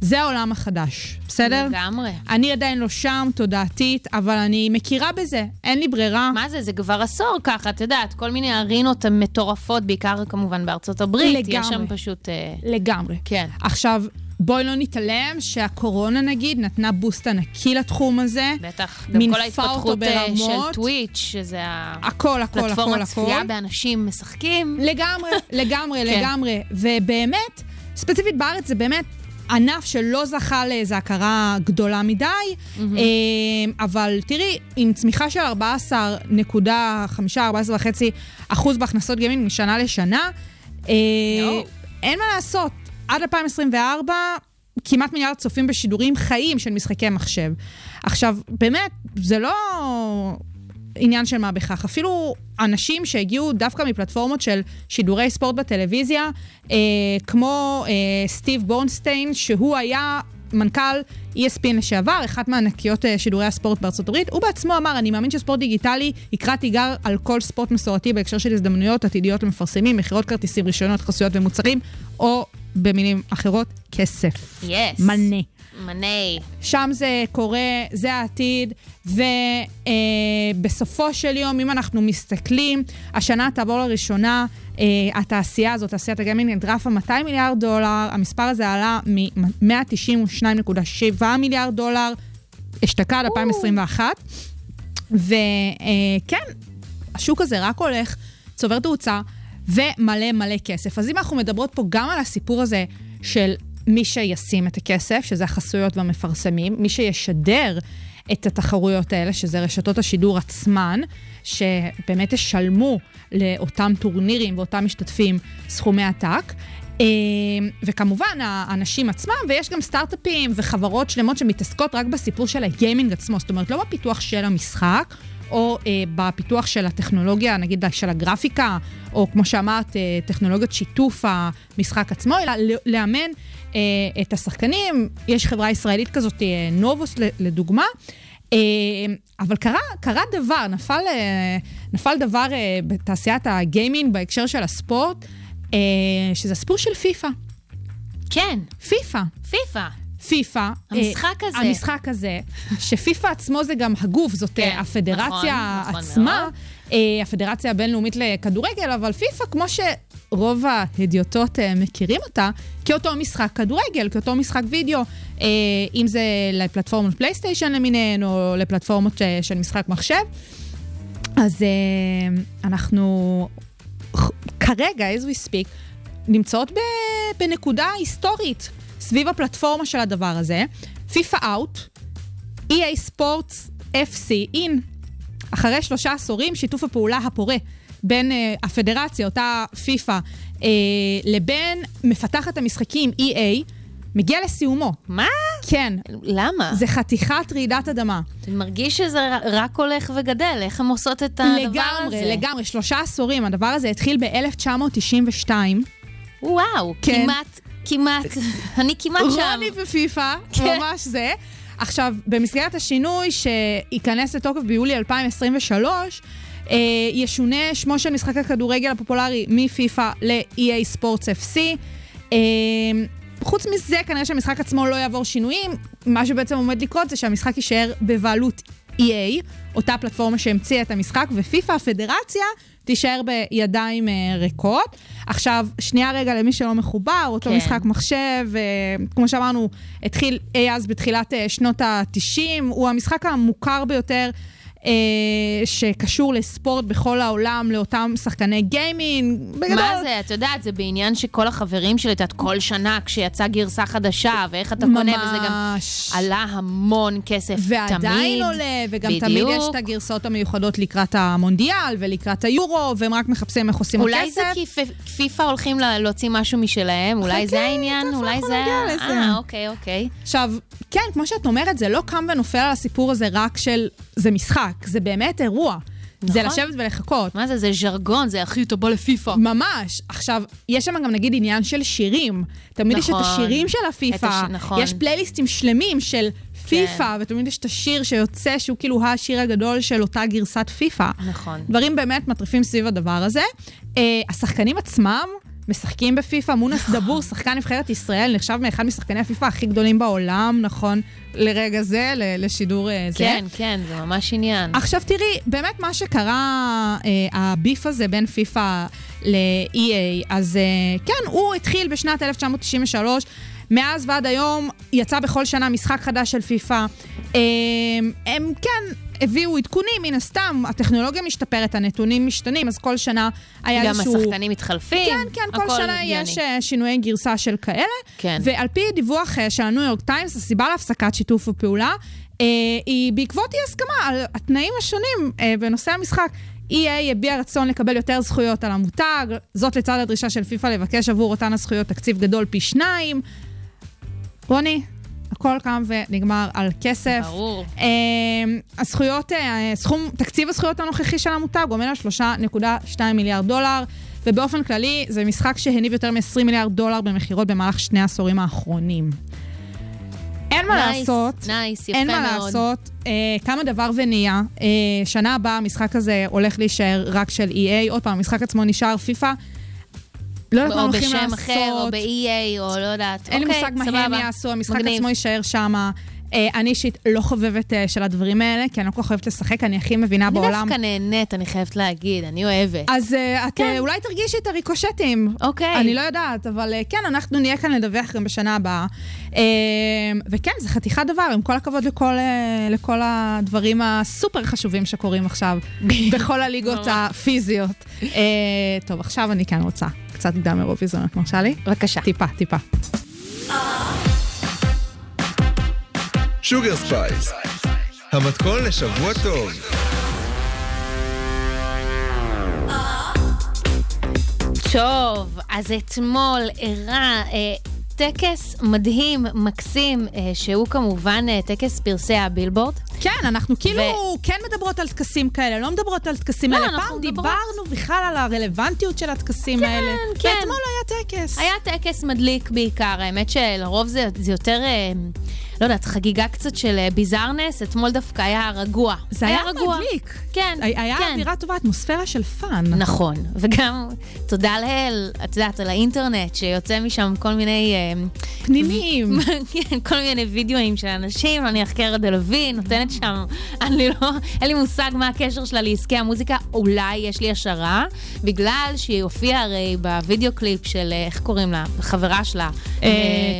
זה העולם החדש, בסדר? לגמרי. אני עדיין לא שם, תודעתית, אבל אני מכירה בזה, אין לי ברירה. מה זה? זה כבר עשור ככה, את יודעת, כל מיני ארינות מטורפות, בעיקר כמובן בארצות הברית. יש שם לגמרי. פשוט... אה, לגמרי. כן. עכשיו, בואי לא נתעלם שהקורונה נגיד נתנה בוסט ענקי לתחום הזה. בטח, גם כל ההתפתחות אה, של. טוויץ', שזה הכל, הכל, הכל, הכל. צפייה באנשים משחקים. לגמרי, לגמרי, כן. לגמרי. ובאמת, ספציפית בארץ זה באמת ענף שלא זכה לאיזו הכרה גדולה מדי, אה, אבל תראי, עם צמיחה של 14.5, 14.5 אחוז בהכנסות גיימינג משנה לשנה, אה. אין מה לעשות. עד 2024, כמעט מיליארד צופים בשידורים חיים של משחקי מחשב. עכשיו, באמת, זה לא עניין של מה בכך. אפילו אנשים שהגיעו דווקא מפלטפורמות של שידורי ספורט בטלוויזיה, אה, כמו אה, סטיב בורנסטיין, שהוא היה מנכ"ל ESPN לשעבר, אחת מענקיות אה, שידורי הספורט בארצות הברית, הוא בעצמו אמר, אני מאמין שספורט דיגיטלי יקרא תיגר על כל ספורט מסורתי בהקשר של הזדמנויות עתידיות למפרסמים, מכירות כרטיסים, רישיונות, חסויות ומוצרים, או במילים אחרות, כסף. יס. מלא. מני. שם זה קורה, זה העתיד, ובסופו של יום, אם אנחנו מסתכלים, השנה תעבור לראשונה, אה, התעשייה הזאת, תעשיית הגיימינג, את רף ה-200 מיליארד דולר, המספר הזה עלה מ-192.7 מיליארד דולר, אשתקד 2021, וכן, השוק הזה רק הולך, צובר תאוצה. ומלא מלא כסף. אז אם אנחנו מדברות פה גם על הסיפור הזה של מי שישים את הכסף, שזה החסויות והמפרסמים, מי שישדר את התחרויות האלה, שזה רשתות השידור עצמן, שבאמת ישלמו לאותם טורנירים ואותם משתתפים סכומי עתק. אה, וכמובן, האנשים עצמם, ויש גם סטארט-אפים וחברות שלמות שמתעסקות רק בסיפור של הגיימינג עצמו, זאת אומרת, לא בפיתוח של המשחק, או אה, בפיתוח של הטכנולוגיה, נגיד של הגרפיקה, או כמו שאמרת, אה, טכנולוגיות שיתוף המשחק עצמו, אלא לאמן אה, את השחקנים. יש חברה ישראלית כזאת, אה, נובוס לדוגמה. אה, אבל קרה, קרה דבר, נפל, אה, נפל דבר אה, בתעשיית הגיימינג בהקשר של הספורט, אה, שזה הסיפור של פיפא. כן. פיפא. פיפא. פיפא. המשחק הזה. המשחק הזה, שפיפא עצמו זה גם הגוף, זאת כן, הפדרציה נכון, עצמה, נכון הפדרציה הבינלאומית לכדורגל, אבל פיפא, כמו שרוב ההדיוטות מכירים אותה, כאותו משחק כדורגל, כאותו משחק וידאו, אם זה לפלטפורמות פלייסטיישן למיניהן, או לפלטפורמות של משחק מחשב. אז אנחנו כרגע, as we speak, נמצאות בנקודה היסטורית סביב הפלטפורמה של הדבר הזה. פיפא אאוט, EA ספורטס FC אין. אחרי שלושה עשורים, שיתוף הפעולה הפורה בין uh, הפדרציה, אותה פיפא, uh, לבין מפתחת המשחקים EA, מגיע לסיומו. מה? כן. למה? זה חתיכת רעידת אדמה. זה מרגיש שזה רק הולך וגדל, איך הן עושות את הדבר לגמרי, הזה? לגמרי, לגמרי, שלושה עשורים. הדבר הזה התחיל ב-1992. וואו, כן. כמעט כמעט, אני כמעט שם. רוני ופיפא, כן. ממש זה. עכשיו, במסגרת השינוי שייכנס לתוקף ביולי 2023, אה, ישונה שמו של משחק הכדורגל הפופולרי מפיפא ל-EA ספורטס FC. אה, חוץ מזה, כנראה שהמשחק עצמו לא יעבור שינויים. מה שבעצם עומד לקרות זה שהמשחק יישאר בבעלות EA, אותה פלטפורמה שהמציאה את המשחק, ופיפ"א, הפדרציה, תישאר בידיים אה, ריקות. עכשיו, שנייה רגע למי שלא מחובר, אותו כן. משחק מחשב, אה, כמו שאמרנו, התחיל אי אז בתחילת אה, שנות ה-90, הוא המשחק המוכר ביותר. אה, שקשור לספורט בכל העולם, לאותם שחקני גיימינג, בגדול. מה זה? את יודעת, זה בעניין שכל החברים שלי, את יודעת, כל שנה כשיצאה גרסה חדשה, ואיך אתה ממש. קונה, וזה גם עלה המון כסף ועדיין תמיד. ועדיין עולה, וגם בדיוק. תמיד יש את הגרסאות המיוחדות לקראת המונדיאל ולקראת היורו, והם רק מחפשים איך עושים אולי הכסף. אולי זה כי פיפ"א הולכים להוציא משהו משלהם, אולי זה העניין, אולי זה... אה, אוקיי, אוקיי. עכשיו, כן, כמו שאת אומרת, זה לא קם ונופל על הסיפור הזה רק של... זה משחק. זה באמת אירוע. נכון. זה לשבת ולחכות. מה זה? זה ז'רגון, זה אתה בא לפיפא. ממש. עכשיו, יש שם גם נגיד עניין של שירים. תמיד נכון. יש את נכון. השירים של הפיפא. הש... נכון. יש פלייליסטים שלמים של פיפא, כן. ותמיד יש את השיר שיוצא, שהוא כאילו השיר הגדול של אותה גרסת פיפא. נכון. דברים באמת מטריפים סביב הדבר הזה. Uh, השחקנים עצמם, משחקים בפיפא, מונס דבור, שחקן נבחרת ישראל, נחשב מאחד משחקני הפיפא הכי גדולים בעולם, נכון, לרגע זה, לשידור כן, זה. כן, כן, זה ממש עניין. עכשיו תראי, באמת מה שקרה, אה, הביף הזה בין פיפא ל-EA, אז אה, כן, הוא התחיל בשנת 1993. מאז ועד היום יצא בכל שנה משחק חדש של פיפא. הם, הם כן הביאו עדכונים, מן הסתם, הטכנולוגיה משתפרת, הנתונים משתנים, אז כל שנה היה גם איזשהו... גם השחקנים מתחלפים. כן, כן, כל שנה הגיוני. יש אה, שינויי גרסה של כאלה. כן. ועל פי דיווח אה, של הניו יורק טיימס, הסיבה להפסקת שיתוף הפעולה אה, היא בעקבות אי הסכמה על התנאים השונים בנושא המשחק. EA הביע רצון לקבל יותר זכויות על המותג, זאת לצד הדרישה של פיפ"א לבקש עבור אותן הזכויות תקציב גדול פי שניים. רוני, הכל קם ונגמר על כסף. ברור. Uh, הזכויות, uh, סכום, תקציב הזכויות הנוכחי של המותג עומד על 3.2 מיליארד דולר, ובאופן כללי זה משחק שהניב יותר מ-20 מיליארד דולר במכירות במהלך שני העשורים האחרונים. אין מה nice, לעשות, nice, יפה אין מאוד. מה לעשות, uh, כמה דבר ונהיה. Uh, שנה הבאה המשחק הזה הולך להישאר רק של EA, עוד פעם, המשחק עצמו נשאר פיפא. לא יודעת מה או הולכים בשם אחר, או לעשות. ב-EA, או לא יודעת. אין לי אוקיי, מושג מה. הם יעשו, המשחק מגניב. עצמו יישאר שמה. אה, אני אישית לא חובבת אה, של הדברים האלה, כי אני לא כל כך אוהבת לשחק, אני הכי מבינה אני בעולם. דווקא נהנית, אני חייבת להגיד, אני אוהבת. אז אה, את אה, אולי תרגישי את הריקושטים. אוקיי. אני לא יודעת, אבל אה, כן, אנחנו נהיה כאן לדווח גם בשנה הבאה. אה, וכן, זה חתיכת דבר, עם כל הכבוד לכל, לכל הדברים הסופר חשובים שקורים עכשיו, בכל הליגות. הפיזיות. טוב, עכשיו אני כן רוצה קצת קדם אירוויזיון, את מרשה לי? בבקשה. טיפה, טיפה. Sugar Spice, המתכון לשבוע טוב. טוב, אז אתמול אירע אה, טקס מדהים, מקסים, אה, שהוא כמובן אה, טקס פרסי הבילבורד. כן, אנחנו כאילו כן מדברות על טקסים כאלה, לא מדברות על טקסים לא, האלה. אנחנו פעם מדברות- דיברנו בכלל על הרלוונטיות של הטקסים האלה. כן. ואתמול היה טקס. היה טקס מדליק בעיקר, האמת שלרוב זה, זה יותר, אה, לא יודעת, חגיגה קצת של אה, bizarreness, אתמול דווקא היה רגוע. זה היה רגוע. מדליק. כן, היה כן. אווירה טובה, אטמוספירה של fun. נכון, וגם תודה לאל, את יודעת, על האינטרנט, שיוצא משם כל מיני... אה, פנינים. כן, כל מיני וידאוים של אנשים, אה, קארה דלווין, נותנת שם, אני לא, אין לי מושג מה הקשר שלה לעסקי המוזיקה, אולי יש לי השערה, בגלל שהיא הופיעה הרי בווידאו קליפ של, אה, איך קוראים לה? חברה שלה.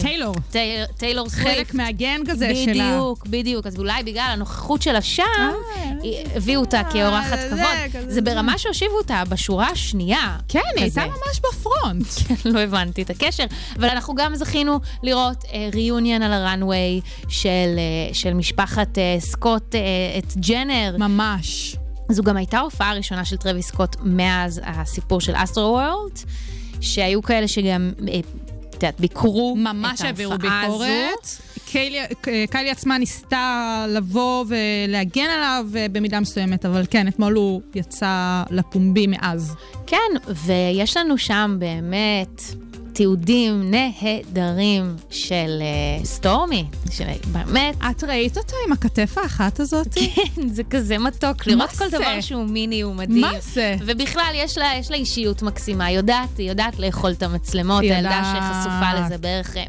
טיילור. טיי- טיילור סוויפט. חלק מה gang הזה שלה. בדיוק, בדיוק. אז אולי בגלל הנוכחות שלה שם, אה. הביאו אותה כאורחת כבוד. כזה זה ברמה שהושיבו אותה בשורה השנייה. כן, היא כזה. הייתה ממש ב front. לא הבנתי את הקשר, אבל אנחנו גם זכינו לראות reunion על ה runway של, אה, של משפחת אה, סקוט, אה, and ג'נר. ממש. זו גם הייתה ההופעה הראשונה של טרוויס סקוט מאז הסיפור של Astroworld, שהיו כאלה שגם, אה, את יודעת, ביקרו ממש את העבירו ההופעה הזו. ביקורת. קיילי- קיילי עצמה ניסתה לבוא ולהגן עליו אה, במידה מסוימת, אבל כן, אתמול הוא יצא לפומבי מאז. כן, ויש לנו שם באמת תיעודים נהדרים של uh, סטורמי, של באמת, את ראית אותו עם הכתף האחת הזאת? כן, זה כזה מתוק, לראות כל זה? דבר שהוא מיני הוא מדהים. מה זה? ובכלל, יש לה, יש לה אישיות מקסימה, היא יודעת, היא יודעת לאכול את המצלמות, הילדה. שחשופה לזה בערך, אה,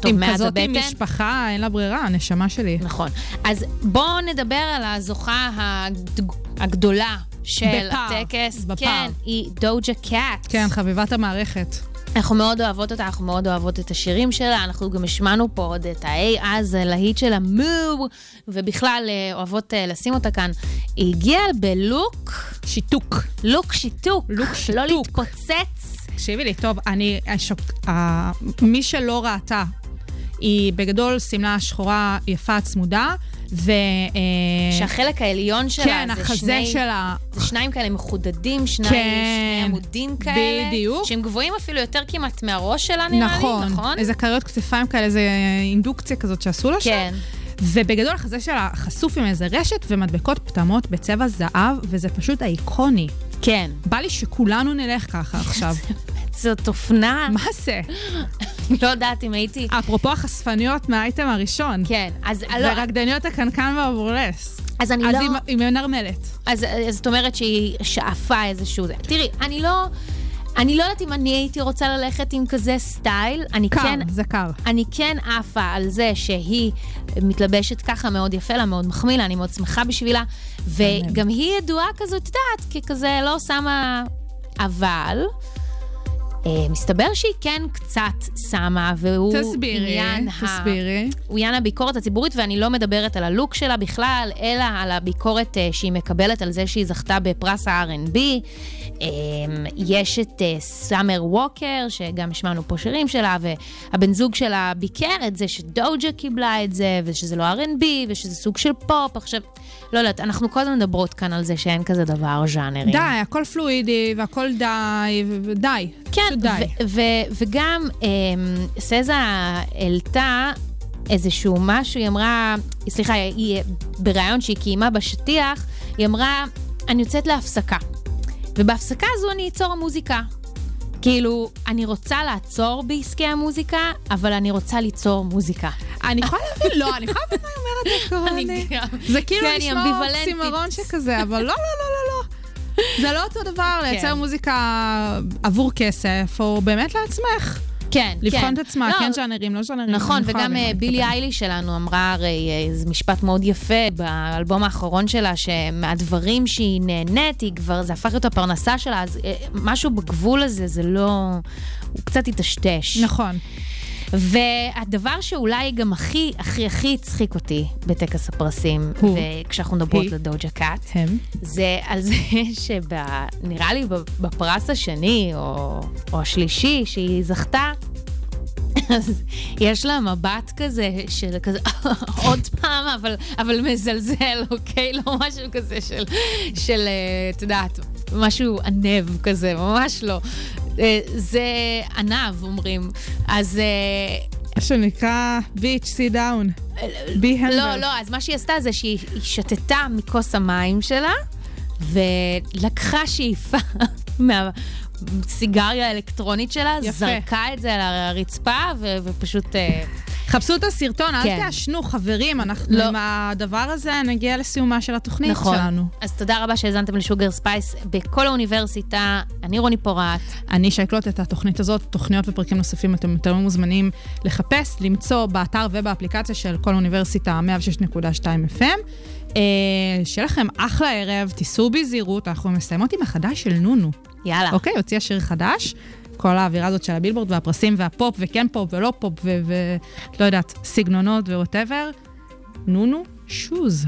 טוב, עם כזאת הבטן. משפחה, אין לה ברירה, הנשמה שלי. נכון. אז בואו נדבר על הזוכה הגד... הגדולה של בפער, הטקס. בפער. כן, היא דוג'ה קאט. כן, חביבת המערכת. אנחנו מאוד אוהבות אותה, אנחנו מאוד אוהבות את השירים שלה, אנחנו גם השמענו פה עוד את ה-A אז, הלהיט של המו, ובכלל אה, אוהבות אה, לשים אותה כאן. היא הגיעה בלוק, שיתוק. לוק שיתוק. לוק לא שיתוק. להתפוצץ. תקשיבי לי, טוב, אני... השוק, ה, מי שלא ראתה, היא בגדול שמלה שחורה יפה צמודה, ו... אה, שהחלק העליון שלה כן, זה החזה שני... שלה... זה שניים כאלה מחודדים, שני, כן. שני עמודים כאלה. בדיוק. שהם גבוהים אפילו יותר כמעט מהראש שלה, נראה נכון, לי, נכון? איזה כריות כתפיים כאלה, איזה אינדוקציה כזאת שעשו לה שם. כן. ובגדול החזה שלה חשוף עם איזה רשת ומדבקות פטמות בצבע זהב, וזה פשוט איקוני. כן. בא לי שכולנו נלך ככה עכשיו. זאת אופנה, מה זה? לא יודעת אם הייתי... אפרופו החשפניות מהאייטם הראשון. כן, אז לא, ורקדניות הקנקן והבורלס. אז אני אז לא... היא- היא מנרמלת. אז, אז זאת אומרת שהיא שאפה איזשהו... זה. תראי, אני לא... אני לא יודעת אם אני הייתי רוצה ללכת עם כזה סטייל. אני קר, כן... זה קר. אני כן עפה על זה שהיא מתלבשת ככה מאוד יפה לה, מאוד מחמיא לה, אני מאוד שמחה בשבילה. וגם היא ידועה כזאת, את יודעת, ככזה לא שמה... אבל... אה, מסתבר שהיא כן קצת שמה, והוא תסבירי, עניין ה... תסבירי. הוא עניין הביקורת הציבורית, ואני לא מדברת על הלוק שלה בכלל, אלא על הביקורת uh, שהיא מקבלת על זה שהיא זכתה בפרס ה-R&B. Um, יש את uh, סאמר ווקר, שגם השמענו פה שירים שלה, והבן זוג שלה ביקר את זה שדוג'ה קיבלה את זה, ושזה לא R&B, ושזה סוג של פופ. עכשיו, לא יודעת, אנחנו כל הזמן מדברות כאן על זה שאין כזה דבר ז'אנרים. די, הכל פלואידי והכל די, ודי. כן, די. וגם אמ, סזה העלתה איזשהו משהו, היא אמרה, סליחה, היא בריאיון שהיא קיימה בשטיח, היא אמרה, אני יוצאת להפסקה. ובהפסקה הזו אני אצור מוזיקה. כאילו, אני רוצה לעצור בעסקי המוזיקה, אבל אני רוצה ליצור מוזיקה. אני יכולה להבין, לא, אני יכולה להבין מה היא אומרת. זה כאילו כן, נשמע אמביוולנטית. אוקסימרון שכזה, אבל לא, לא, לא, לא, לא. זה לא אותו דבר לייצר כן. מוזיקה עבור כסף, או באמת לעצמך. כן, לבחון כן. את עצמה, לא, כן ז'אנרים, לא ז'אנרים. נכון, וגם אה, בילי. איילי שלנו אמרה הרי אה, איזה משפט מאוד יפה באלבום האחרון שלה, שמהדברים שהיא נהנית, היא כבר, זה הפך להיות הפרנסה שלה, אז אה, משהו בגבול הזה, זה לא... הוא קצת היטשטש. נכון. והדבר שאולי גם הכי, הכי, הכי הצחיק אותי בטקס הפרסים, הוא? וכשאנחנו מדברות? לדוג'ה קאט, הם. זה על זה שנראה לי בפרס השני, או, או השלישי, שהיא זכתה, אז יש לה מבט כזה של כזה, עוד פעם, אבל, אבל מזלזל, אוקיי? לא משהו כזה של, של, אה, את יודעת, משהו ענב כזה, ממש לא. אה, זה ענב, אומרים. אז... אה, מה שנקרא bitch, sit down. Be humble. לא, לא, אז מה שהיא עשתה זה שהיא היא שתתה מכוס המים שלה, ולקחה שאיפה מהסיגריה האלקטרונית שלה, יפה. זרקה את זה על הרצפה, ו- ופשוט... אה, חפשו את הסרטון, אל כן. תעשנו, חברים, אנחנו לא. עם הדבר הזה נגיע לסיומה של התוכנית נכון. שלנו. אז תודה רבה שהאזנתם ל Sugar Spice בקול האוניברסיטה. אני רוני פורט. אני שאקלוט את התוכנית הזאת, תוכניות ופרקים נוספים אתם יותר מוזמנים לחפש, למצוא באתר ובאפליקציה של כל אוניברסיטה 106.2 FM. אה, שיהיה לכם אחלה ערב, תיסעו בזהירות, אנחנו מסיימות עם החדש של נונו. יאללה. אוקיי, הוציאה שיר חדש. כל האווירה הזאת של הבילבורד והפרסים והפופ, וכן פופ ולא פופ, ולא יודעת, סגנונות ו whatever. נונו, שוז.